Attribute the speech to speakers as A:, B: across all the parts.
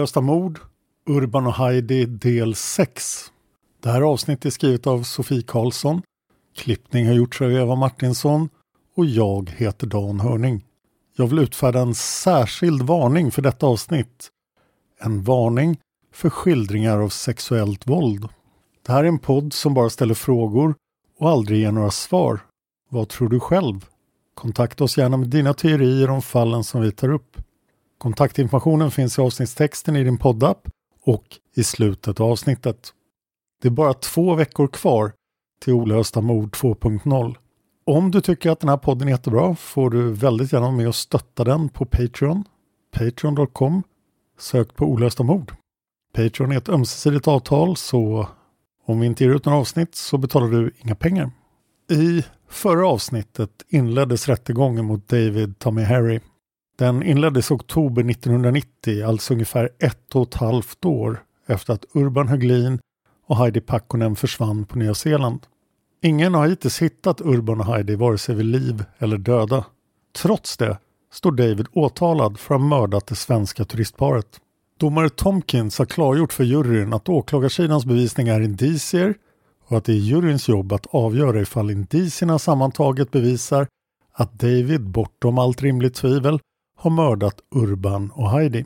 A: Olösta mord, Urban och Heidi del 6. Det här avsnittet är skrivet av Sofie Karlsson. Klippning har gjorts av Eva Martinsson och jag heter Dan Hörning. Jag vill utfärda en särskild varning för detta avsnitt. En varning för skildringar av sexuellt våld. Det här är en podd som bara ställer frågor och aldrig ger några svar. Vad tror du själv? Kontakta oss gärna med dina teorier om fallen som vi tar upp. Kontaktinformationen finns i avsnittstexten i din poddapp och i slutet av avsnittet. Det är bara två veckor kvar till Olösta mord 2.0. Om du tycker att den här podden är jättebra får du väldigt gärna vara med och stötta den på Patreon. Patreon.com Sök på Olösta mord. Patreon är ett ömsesidigt avtal så om vi inte ger ut några avsnitt så betalar du inga pengar. I förra avsnittet inleddes rättegången mot David Tommy Harry. Den inleddes i oktober 1990, alltså ungefär ett och ett halvt år efter att Urban Höglin och Heidi Pakkonen försvann på Nya Zeeland. Ingen har hittills hittat Urban och Heidi vare sig vid liv eller döda. Trots det står David åtalad för att ha mördat det svenska turistparet. Domare Tomkins har klargjort för juryn att åklagarsidans bevisning är indicier och att det är juryns jobb att avgöra ifall indicierna sammantaget bevisar att David bortom allt rimligt tvivel har mördat Urban och Heidi.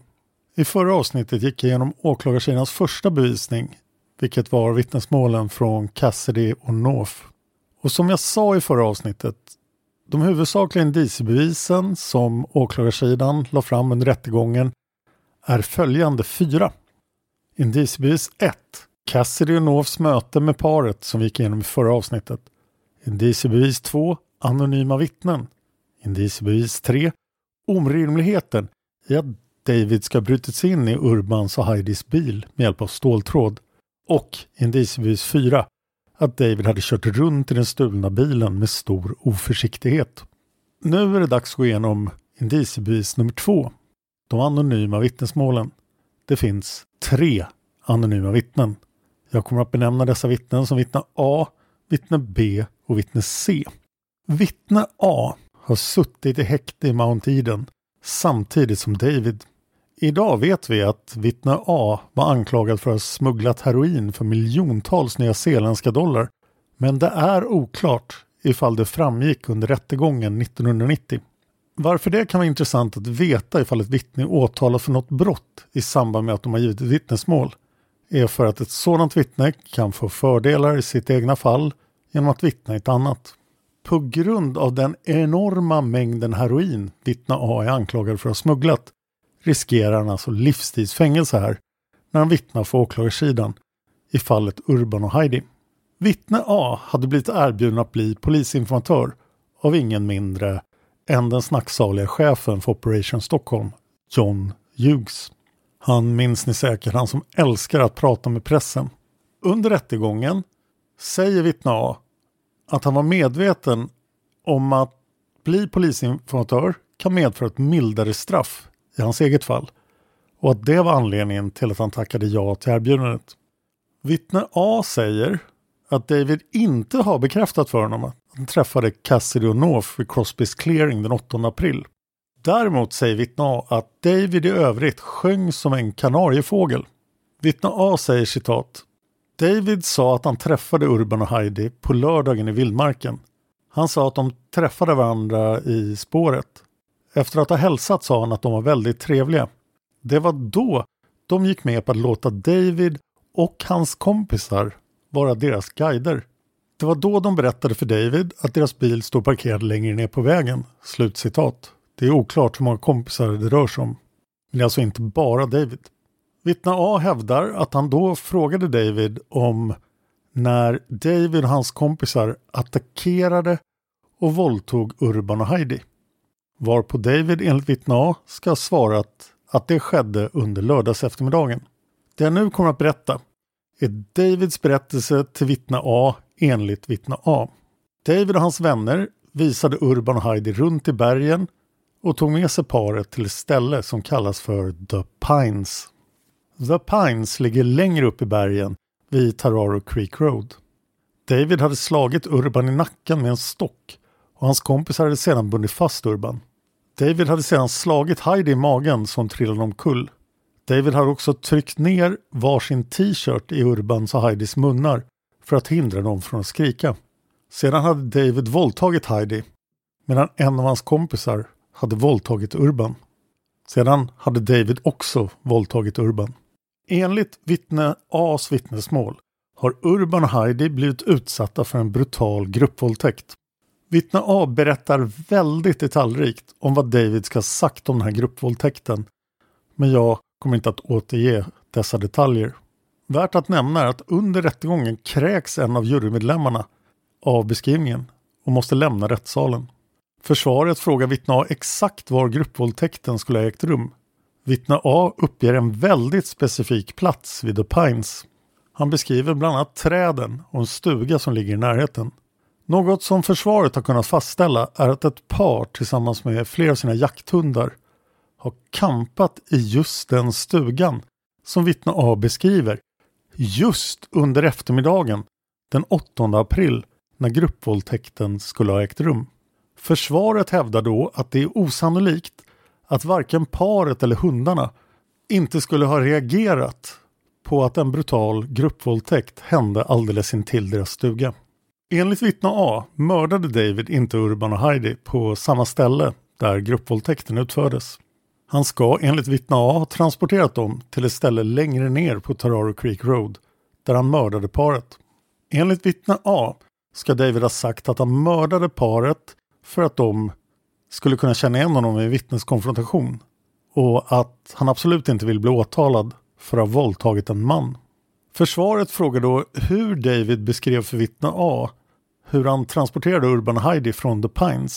A: I förra avsnittet gick jag igenom åklagarsidans första bevisning, vilket var vittnesmålen från Cassidy och North. Och som jag sa i förra avsnittet, de huvudsakliga indiciebevisen som åklagarsidan la fram under rättegången är följande fyra. Indiciebevis 1. Cassidy och Norths möte med paret som vi gick igenom i förra avsnittet. Indiciebevis 2. Anonyma vittnen. Indiciebevis 3. Orimligheten i att David ska ha brutit sig in i Urbans och Heidis bil med hjälp av ståltråd. Och indiciebevis 4. Att David hade kört runt i den stulna bilen med stor oförsiktighet. Nu är det dags att gå igenom indiciebevis nummer 2. De anonyma vittnesmålen. Det finns tre anonyma vittnen. Jag kommer att benämna dessa vittnen som vittne A, vittne B och vittne C. Vittne A har suttit i häkte i Mount Eden samtidigt som David. Idag vet vi att vittne A var anklagad för att ha smugglat heroin för miljontals nyzeeländska dollar. Men det är oklart ifall det framgick under rättegången 1990. Varför det kan vara intressant att veta ifall ett vittne är åtalat för något brott i samband med att de har givit ett vittnesmål är för att ett sådant vittne kan få fördelar i sitt egna fall genom att vittna i ett annat. På grund av den enorma mängden heroin vittne A är anklagad för att ha smugglat riskerar han alltså livstidsfängelse här när han vittnar för åklagarsidan i fallet Urban och Heidi. Vittne A hade blivit erbjuden att bli polisinformatör av ingen mindre än den snacksaliga chefen för Operation Stockholm, John Hughes. Han minns ni säkert, han som älskar att prata med pressen. Under rättegången säger vittne A att han var medveten om att bli polisinformatör kan medföra ett mildare straff i hans eget fall och att det var anledningen till att han tackade ja till erbjudandet. Vittne A säger att David inte har bekräftat för honom att han träffade Cassidy och North vid Crosbys clearing den 8 april. Däremot säger vittne A att David i övrigt sjöng som en kanariefågel. Vittne A säger citat David sa att han träffade Urban och Heidi på lördagen i vildmarken. Han sa att de träffade varandra i spåret. Efter att ha hälsat sa han att de var väldigt trevliga. Det var då de gick med på att låta David och hans kompisar vara deras guider. Det var då de berättade för David att deras bil stod parkerad längre ner på vägen. Slutcitat. Det är oklart hur många kompisar det rör sig om. Men det är alltså inte bara David. Vittne A hävdar att han då frågade David om när David och hans kompisar attackerade och våldtog Urban och Heidi. Varpå David enligt vittne A ska ha svarat att det skedde under lördags eftermiddagen. Det jag nu kommer att berätta är Davids berättelse till vittne A enligt vittne A. David och hans vänner visade Urban och Heidi runt i bergen och tog med sig paret till ett ställe som kallas för The Pines. The Pines ligger längre upp i bergen vid Tararo Creek Road. David hade slagit Urban i nacken med en stock och hans kompisar hade sedan bundit fast Urban. David hade sedan slagit Heidi i magen som trillade omkull. David hade också tryckt ner varsin t-shirt i Urbans och Heidis munnar för att hindra dem från att skrika. Sedan hade David våldtagit Heidi medan en av hans kompisar hade våldtagit Urban. Sedan hade David också våldtagit Urban. Enligt vittne A's vittnesmål har Urban och Heidi blivit utsatta för en brutal gruppvåldtäkt. Vittne A berättar väldigt detaljrikt om vad David ska ha sagt om den här gruppvåldtäkten. Men jag kommer inte att återge dessa detaljer. Värt att nämna är att under rättegången kräks en av jurymedlemmarna av beskrivningen och måste lämna rättssalen. Försvaret frågar vittne A exakt var gruppvåldtäkten skulle ha ägt rum. Vittne A uppger en väldigt specifik plats vid The Pines. Han beskriver bland annat träden och en stuga som ligger i närheten. Något som försvaret har kunnat fastställa är att ett par tillsammans med flera av sina jakthundar har kampat i just den stugan som vittne A beskriver just under eftermiddagen den 8 april när gruppvåldtäkten skulle ha ägt rum. Försvaret hävdar då att det är osannolikt att varken paret eller hundarna inte skulle ha reagerat på att en brutal gruppvåldtäkt hände alldeles intill deras stuga. Enligt vittne A mördade David inte Urban och Heidi på samma ställe där gruppvåldtäkten utfördes. Han ska enligt vittne A ha transporterat dem till ett ställe längre ner på Tararo Creek Road där han mördade paret. Enligt vittne A ska David ha sagt att han mördade paret för att de skulle kunna känna igen honom i vittneskonfrontation och att han absolut inte vill bli åtalad för att ha våldtagit en man. Försvaret frågar då hur David beskrev för vittne A hur han transporterade Urban Heidi från The Pines.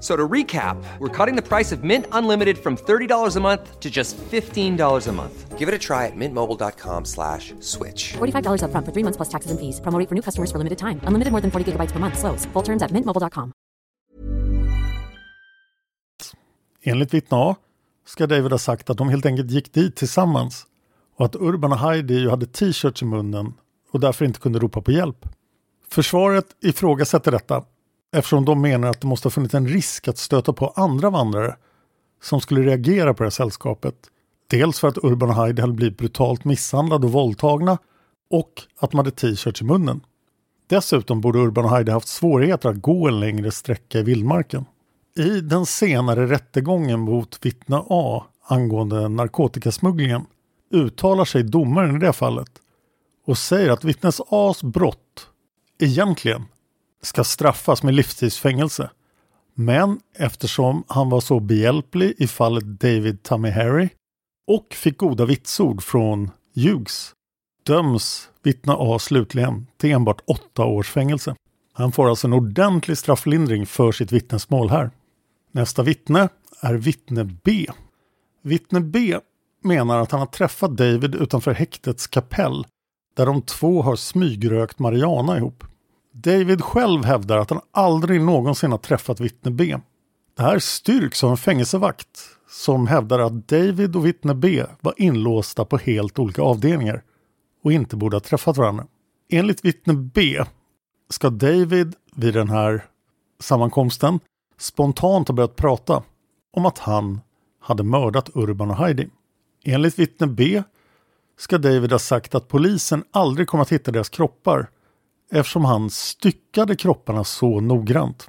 B: So to recap, we're cutting the price of Mint Unlimited from $30 a month to just $15 a month. Give it a try at mintmobile.com slash switch.
C: $45 upfront for three months plus taxes and fees. Promo rate for new customers for limited time. Unlimited more than 40 gigabytes per month. Slows. Full terms at mintmobile.com.
A: Enligt vittne A ska David ha sagt att de helt enkelt gick dit tillsammans och att Urban och Heidi ju hade t-shirts i munnen och därför inte kunde ropa på hjälp. Försvaret ifrågasätter detta eftersom de menar att det måste ha funnits en risk att stöta på andra vandrare som skulle reagera på det här sällskapet. Dels för att Urban och Heidi hade blivit brutalt misshandlade och våldtagna och att de hade t-shirts i munnen. Dessutom borde Urban och Heidi haft svårigheter att gå en längre sträcka i vildmarken. I den senare rättegången mot vittne A angående narkotikasmugglingen uttalar sig domaren i det fallet och säger att vittnes A's brott egentligen ska straffas med livstidsfängelse. Men eftersom han var så behjälplig i fallet David Tammy Harry och fick goda vitsord från Hughes döms vittne A slutligen till enbart åtta års fängelse. Han får alltså en ordentlig strafflindring för sitt vittnesmål här. Nästa vittne är vittne B. Vittne B menar att han har träffat David utanför häktets kapell där de två har smygrökt marijuana ihop. David själv hävdar att han aldrig någonsin har träffat vittne B. Det här styrks av en fängelsevakt som hävdar att David och vittne B var inlåsta på helt olika avdelningar och inte borde ha träffat varandra. Enligt vittne B ska David vid den här sammankomsten spontant ha börjat prata om att han hade mördat Urban och Heidi. Enligt vittne B ska David ha sagt att polisen aldrig kommer att hitta deras kroppar eftersom han styckade kropparna så noggrant.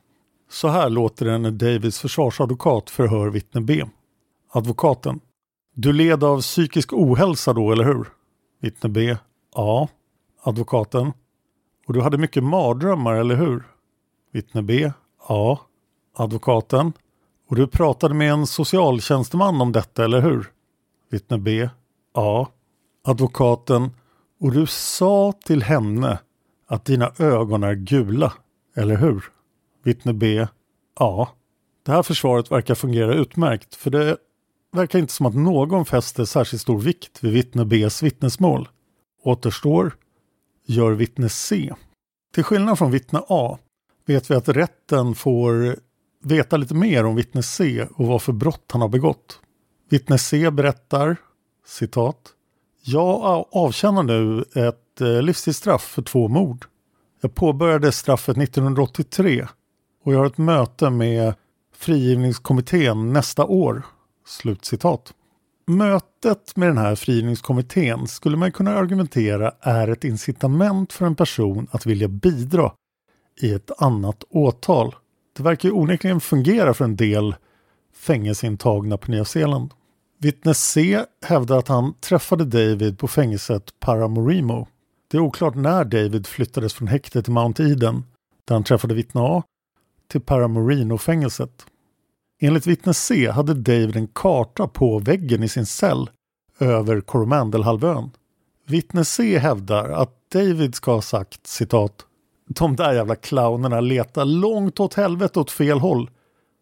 A: Så här låter det när Davids försvarsadvokat förhör vittne B. Advokaten. Du led av psykisk ohälsa då, eller hur? Vittne B. Ja. Advokaten. Och du hade mycket mardrömmar, eller hur? Vittne B. Ja. Advokaten. Och du pratade med en socialtjänsteman om detta, eller hur? Vittne B. Ja. Advokaten. Och du sa till henne att dina ögon är gula, eller hur? Vittne B. Ja. Det här försvaret verkar fungera utmärkt för det verkar inte som att någon fäster särskilt stor vikt vid vittne Bs vittnesmål. Återstår gör vittne C. Till skillnad från vittne A vet vi att rätten får veta lite mer om vittne C och vad för brott han har begått. Vittne C berättar, citat, Jag avtjänar nu ett eh, livstidsstraff för två mord. Jag påbörjade straffet 1983 och jag har ett möte med frigivningskommittén nästa år. Slutcitat. Mötet med den här frigivningskommittén skulle man kunna argumentera är ett incitament för en person att vilja bidra i ett annat åtal. Det verkar ju onekligen fungera för en del fängelseintagna på Nya Zeeland. Vittne C hävdar att han träffade David på fängelset Paramorimo. Det är oklart när David flyttades från häktet till Mount Eden där han träffade vittne A till Paramorino-fängelset. Enligt vittne C hade David en karta på väggen i sin cell över Coromandelhalvön. Vittne C hävdar att David ska ha sagt citat De där jävla clownerna letar långt åt helvete åt fel håll.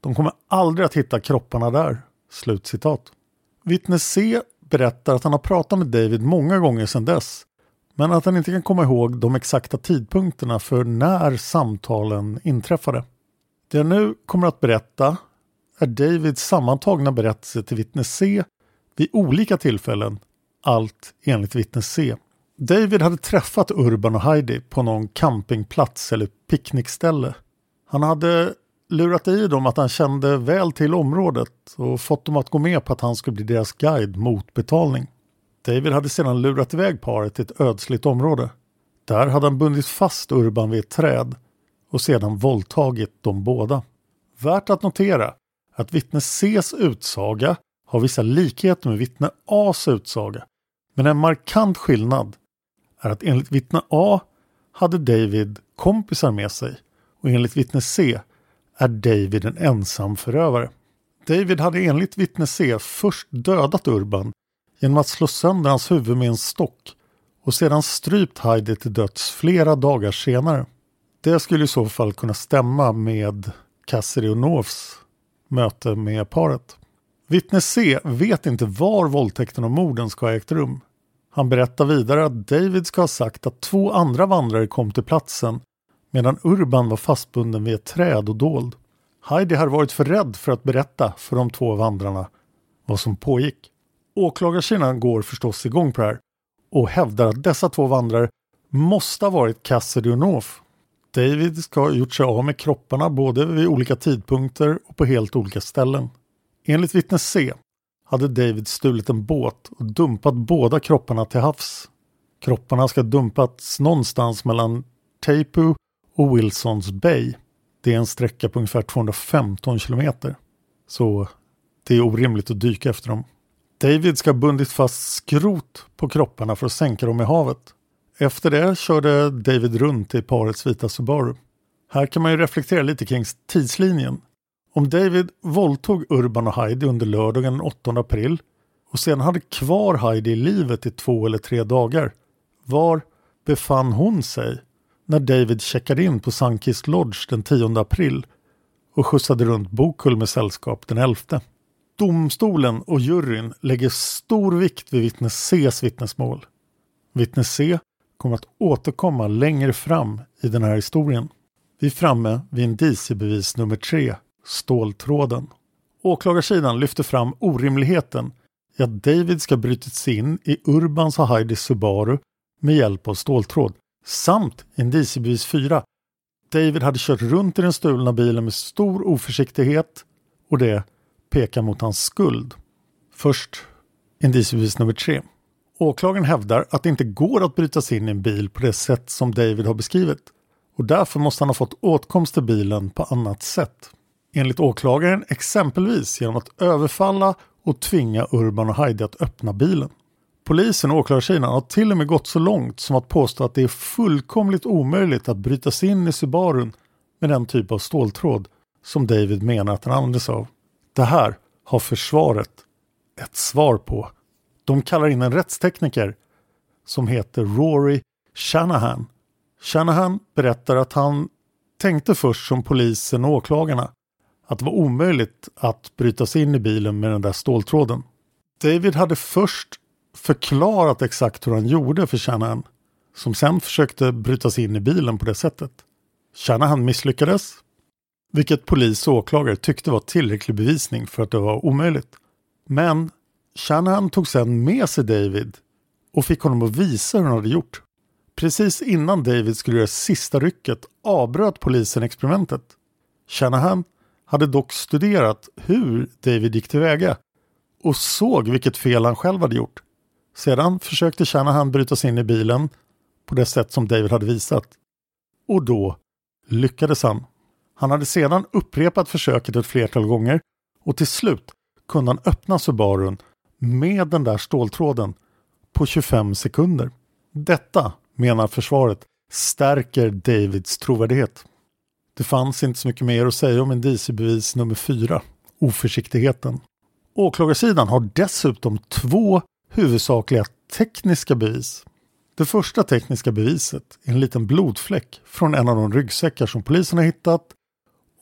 A: De kommer aldrig att hitta kropparna där. Slutcitat. Vittne C berättar att han har pratat med David många gånger sedan dess men att han inte kan komma ihåg de exakta tidpunkterna för när samtalen inträffade. Det jag nu kommer att berätta är Davids sammantagna berättelse till vittne C vid olika tillfällen, allt enligt vittne C. David hade träffat Urban och Heidi på någon campingplats eller picknickställe. Han hade lurat i dem att han kände väl till området och fått dem att gå med på att han skulle bli deras guide mot betalning. David hade sedan lurat iväg paret till ett ödsligt område. Där hade han bundit fast Urban vid ett träd och sedan våldtagit dem båda. Värt att notera att vittne Cs utsaga har vissa likheter med vittne As utsaga. Men en markant skillnad är att enligt vittne A hade David kompisar med sig och enligt vittne C är David en ensam förövare. David hade enligt vittne C först dödat Urban genom att slå sönder hans huvud med en stock och sedan strypt Heidi till döds flera dagar senare. Det skulle i så fall kunna stämma med Cassidy och Norths möte med paret. Vittne C vet inte var våldtäkten och morden ska ha ägt rum. Han berättar vidare att David ska ha sagt att två andra vandrare kom till platsen medan Urban var fastbunden vid ett träd och dold. Heidi har varit för rädd för att berätta för de två vandrarna vad som pågick. Åklagarsidan går förstås igång på det här och hävdar att dessa två vandrare måste ha varit Cassidy och North. David ska ha gjort sig av med kropparna både vid olika tidpunkter och på helt olika ställen. Enligt vittne C hade David stulit en båt och dumpat båda kropparna till havs. Kropparna ska ha dumpats någonstans mellan Taipu och Wilsons Bay. Det är en sträcka på ungefär 215 kilometer. Så det är orimligt att dyka efter dem. David ska ha bundit fast skrot på kropparna för att sänka dem i havet. Efter det körde David runt i parets vita Subaru. Här kan man ju reflektera lite kring tidslinjen. Om David våldtog Urban och Heidi under lördagen den 8 april och sedan hade kvar Heidi i livet i två eller tre dagar. Var befann hon sig när David checkade in på Sunkist Lodge den 10 april och skjutsade runt Bokull med sällskap den 11? Domstolen och juryn lägger stor vikt vid vittne Cs vittnesmål. Vittne C kommer att återkomma längre fram i den här historien. Vi är framme vid indiciebevis nummer tre, ståltråden. Åklagarsidan lyfter fram orimligheten i att David ska brutit sig in i Urbans och Heidis Subaru med hjälp av ståltråd samt indiciebevis 4. David hade kört runt i den stulna bilen med stor oförsiktighet och det pekar mot hans skuld. Först indiciebevis nummer 3. Åklagaren hävdar att det inte går att bryta sig in i en bil på det sätt som David har beskrivit och därför måste han ha fått åtkomst till bilen på annat sätt. Enligt åklagaren exempelvis genom att överfalla och tvinga Urban och Heidi att öppna bilen. Polisen och åklagarsidan har till och med gått så långt som att påstå att det är fullkomligt omöjligt att bryta sig in i Subarun med den typ av ståltråd som David menar att han använde sig av. Det här har försvaret ett svar på. De kallar in en rättstekniker som heter Rory Shanahan. Shanahan berättar att han tänkte först som polisen och åklagarna att det var omöjligt att bryta sig in i bilen med den där ståltråden. David hade först förklarat exakt hur han gjorde för Shanahan som sen försökte bryta sig in i bilen på det sättet. Shanahan misslyckades, vilket polis och åklagare tyckte var tillräcklig bevisning för att det var omöjligt. Men Shanahan tog sen med sig David och fick honom att visa hur han hade gjort. Precis innan David skulle göra sista rycket avbröt polisen experimentet. Shanahan hade dock studerat hur David gick tillväga och såg vilket fel han själv hade gjort. Sedan försökte Shanahan bryta sig in i bilen på det sätt som David hade visat. Och då lyckades han. Han hade sedan upprepat försöket ett flertal gånger och till slut kunde han öppna Subarun med den där ståltråden på 25 sekunder. Detta, menar försvaret, stärker Davids trovärdighet. Det fanns inte så mycket mer att säga om indiciebevis nummer 4, oförsiktigheten. Åklagarsidan har dessutom två huvudsakliga tekniska bevis. Det första tekniska beviset är en liten blodfläck från en av de ryggsäckar som polisen har hittat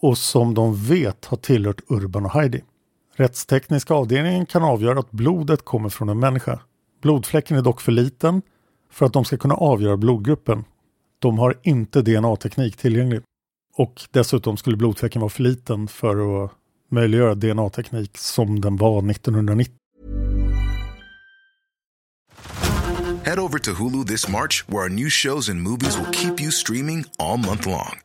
A: och som de vet har tillhört Urban och Heidi. Rättstekniska avdelningen kan avgöra att blodet kommer från en människa. Blodfläcken är dock för liten för att de ska kunna avgöra blodgruppen. De har inte DNA-teknik tillgänglig. Och dessutom skulle blodfläcken vara för liten för att möjliggöra DNA-teknik som den var 1990.
D: Head over to Hulu this March, where our new shows and movies will keep you streaming all month long.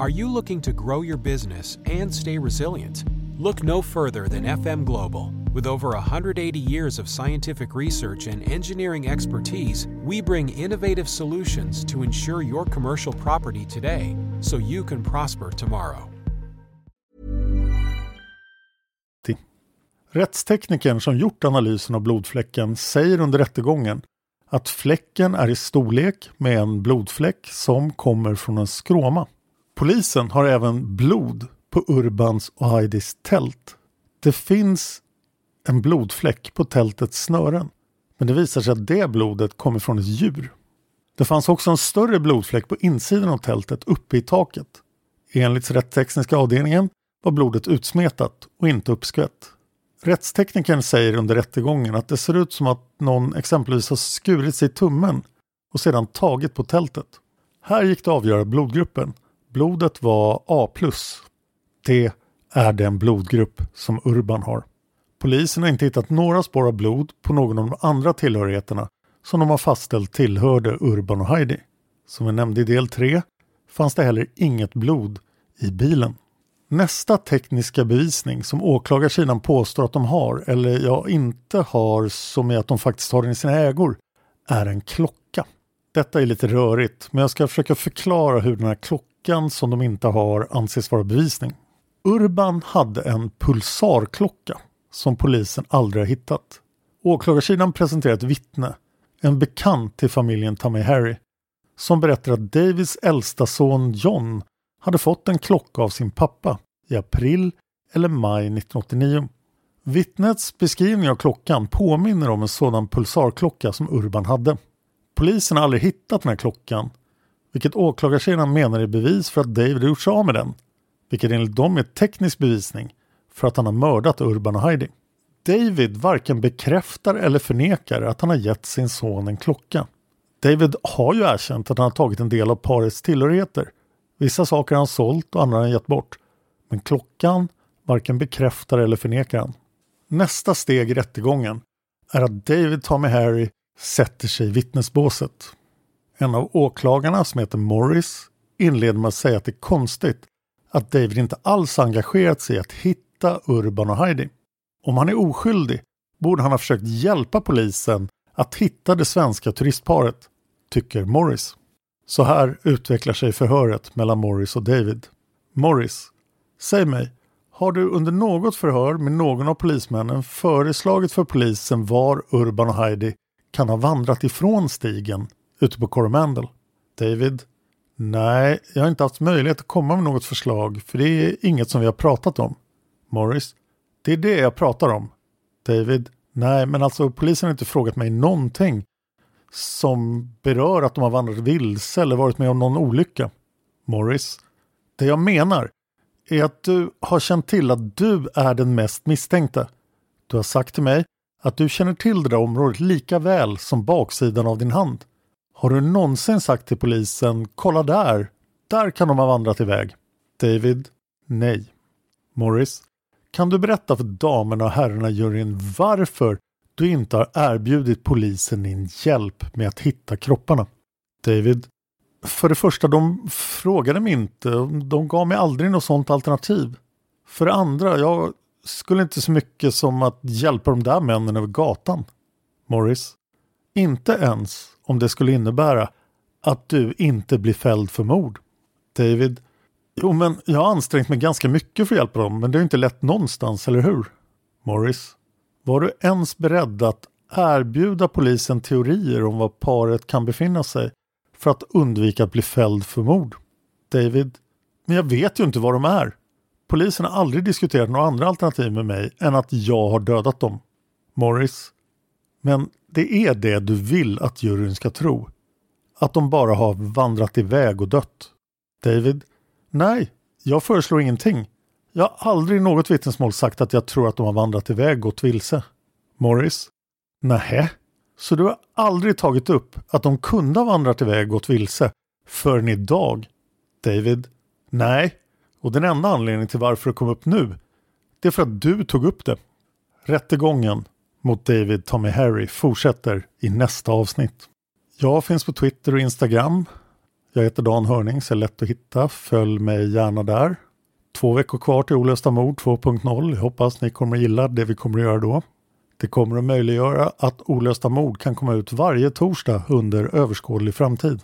E: Are you looking to grow your business and stay resilient? Look no further than FM Global. With over 180 years of scientific research and engineering expertise, we bring innovative solutions to ensure your commercial property today so you can prosper tomorrow.
A: Rättsteknikern som gjort analysen av blodfläcken säger under rättegången att fläcken är i storlek med en blodfläck som kommer från en skråma. Polisen har även blod på Urbans och Heidis tält. Det finns en blodfläck på tältets snören. Men det visar sig att det blodet kommer från ett djur. Det fanns också en större blodfläck på insidan av tältet uppe i taket. Enligt rättstekniska avdelningen var blodet utsmetat och inte uppskvätt. Rättsteknikern säger under rättegången att det ser ut som att någon exempelvis har skurit sig i tummen och sedan tagit på tältet. Här gick det att avgöra blodgruppen. Blodet var A+. Det är den blodgrupp som Urban har. Polisen har inte hittat några spår av blod på någon av de andra tillhörigheterna som de har fastställt tillhörde Urban och Heidi. Som vi nämnde i del 3 fanns det heller inget blod i bilen. Nästa tekniska bevisning som åklagarsidan påstår att de har, eller jag inte har, som är att de faktiskt har den i sina ägor, är en klocka. Detta är lite rörigt, men jag ska försöka förklara hur den här klockan som de inte har anses vara bevisning. Urban hade en pulsarklocka som polisen aldrig har hittat. Åklagarsidan presenterar ett vittne, en bekant till familjen Tammy Harry, som berättar att Davids äldsta son John hade fått en klocka av sin pappa i april eller maj 1989. Vittnets beskrivning av klockan påminner om en sådan pulsarklocka som Urban hade. Polisen har aldrig hittat den här klockan, vilket åklagarsidan menar är bevis för att David har gjort sig av med den, vilket enligt dem är teknisk bevisning för att han har mördat Urban och Heidi. David varken bekräftar eller förnekar att han har gett sin son en klocka. David har ju erkänt att han har tagit en del av parets tillhörigheter. Vissa saker har han sålt och andra har han gett bort. Men klockan varken bekräftar eller förnekar han. Nästa steg i rättegången är att David Tommy Harry sätter sig i vittnesbåset. En av åklagarna som heter Morris inleder med att säga att det är konstigt att David inte alls engagerat sig i att hitta Urban och Heidi. Om han är oskyldig borde han ha försökt hjälpa polisen att hitta det svenska turistparet, tycker Morris. Så här utvecklar sig förhöret mellan Morris och David. Morris, säg mig, har du under något förhör med någon av polismännen föreslagit för polisen var Urban och Heidi kan ha vandrat ifrån stigen ute på Coromandel? David, nej, jag har inte haft möjlighet att komma med något förslag för det är inget som vi har pratat om. Morris, det är det jag pratar om. David, nej men alltså polisen har inte frågat mig någonting som berör att de har vandrat vilse eller varit med om någon olycka. Morris, det jag menar är att du har känt till att du är den mest misstänkta. Du har sagt till mig att du känner till det där området lika väl som baksidan av din hand. Har du någonsin sagt till polisen, kolla där, där kan de ha vandrat iväg? David, nej. Morris, kan du berätta för damerna och herrarna i juryn varför du inte har erbjudit polisen din hjälp med att hitta kropparna? David, för det första, de frågade mig inte. De gav mig aldrig något sådant alternativ. För det andra, jag skulle inte så mycket som att hjälpa de där männen över gatan. Morris, inte ens om det skulle innebära att du inte blir fälld för mord. David, Jo, men jag har ansträngt mig ganska mycket för att hjälpa dem, men det är inte lätt någonstans, eller hur? Morris, var du ens beredd att erbjuda polisen teorier om var paret kan befinna sig för att undvika att bli fälld för mord? David, men jag vet ju inte var de är. Polisen har aldrig diskuterat några andra alternativ med mig än att jag har dödat dem. Morris, men det är det du vill att juryn ska tro. Att de bara har vandrat iväg och dött. David, nej, jag föreslår ingenting. Jag har aldrig i något vittnesmål sagt att jag tror att de har vandrat iväg och gått vilse. Morris, nähä, så du har aldrig tagit upp att de kunde ha vandrat iväg och gått vilse förrän idag? David, nej, och den enda anledningen till varför det kom upp nu, det är för att du tog upp det. Rättegången mot David Tommy Harry fortsätter i nästa avsnitt. Jag finns på Twitter och Instagram. Jag heter Dan Hörning så är lätt att hitta. Följ mig gärna där. Två veckor kvar till Olösta mord 2.0. Jag hoppas ni kommer att gilla det vi kommer att göra då. Det kommer att möjliggöra att Olösta mord kan komma ut varje torsdag under överskådlig framtid.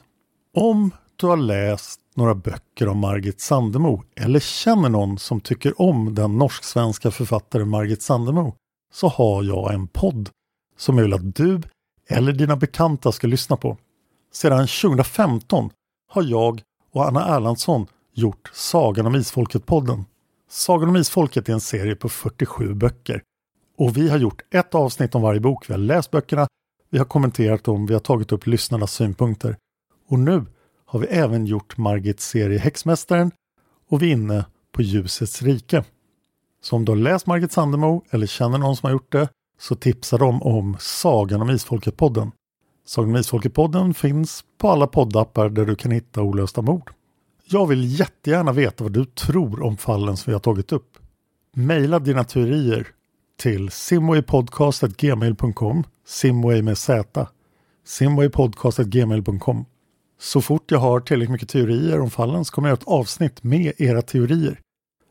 A: Om du har läst några böcker om Margit Sandemo eller känner någon som tycker om den norsk-svenska författaren Margit Sandemo så har jag en podd som jag vill att du eller dina bekanta ska lyssna på. Sedan 2015 har jag och Anna Erlandsson gjort Sagan om Isfolket-podden. Sagan om Isfolket är en serie på 47 böcker och vi har gjort ett avsnitt om varje bok. Vi har läst böckerna, vi har kommenterat dem, vi har tagit upp lyssnarnas synpunkter. Och nu har vi även gjort Margits serie Häxmästaren och vi är inne på Ljusets rike. Så om du har läst Margit Sandemo eller känner någon som har gjort det så tipsar de om Sagan om Isfolket-podden. Sagan om Isfolket-podden finns på alla poddappar där du kan hitta olösta mord. Jag vill jättegärna veta vad du tror om fallen som vi har tagit upp. Maila dina teorier till simwaypodcast.gmail.com Simway med Z simwaypodcast.gmail.com Så fort jag har tillräckligt mycket teorier om fallen så kommer jag göra ett avsnitt med era teorier.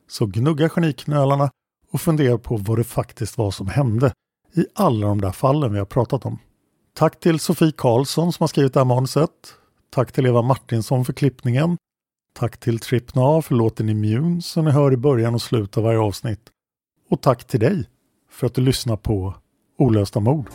A: Så gnugga geniknölarna och fundera på vad det faktiskt var som hände i alla de där fallen vi har pratat om. Tack till Sofie Karlsson som har skrivit det här manuset. Tack till Eva Martinsson för klippningen. Tack till Tripna för låten Immune som ni hör i början och slutet av varje avsnitt. Och tack till dig för att du lyssnar på Olösta mord.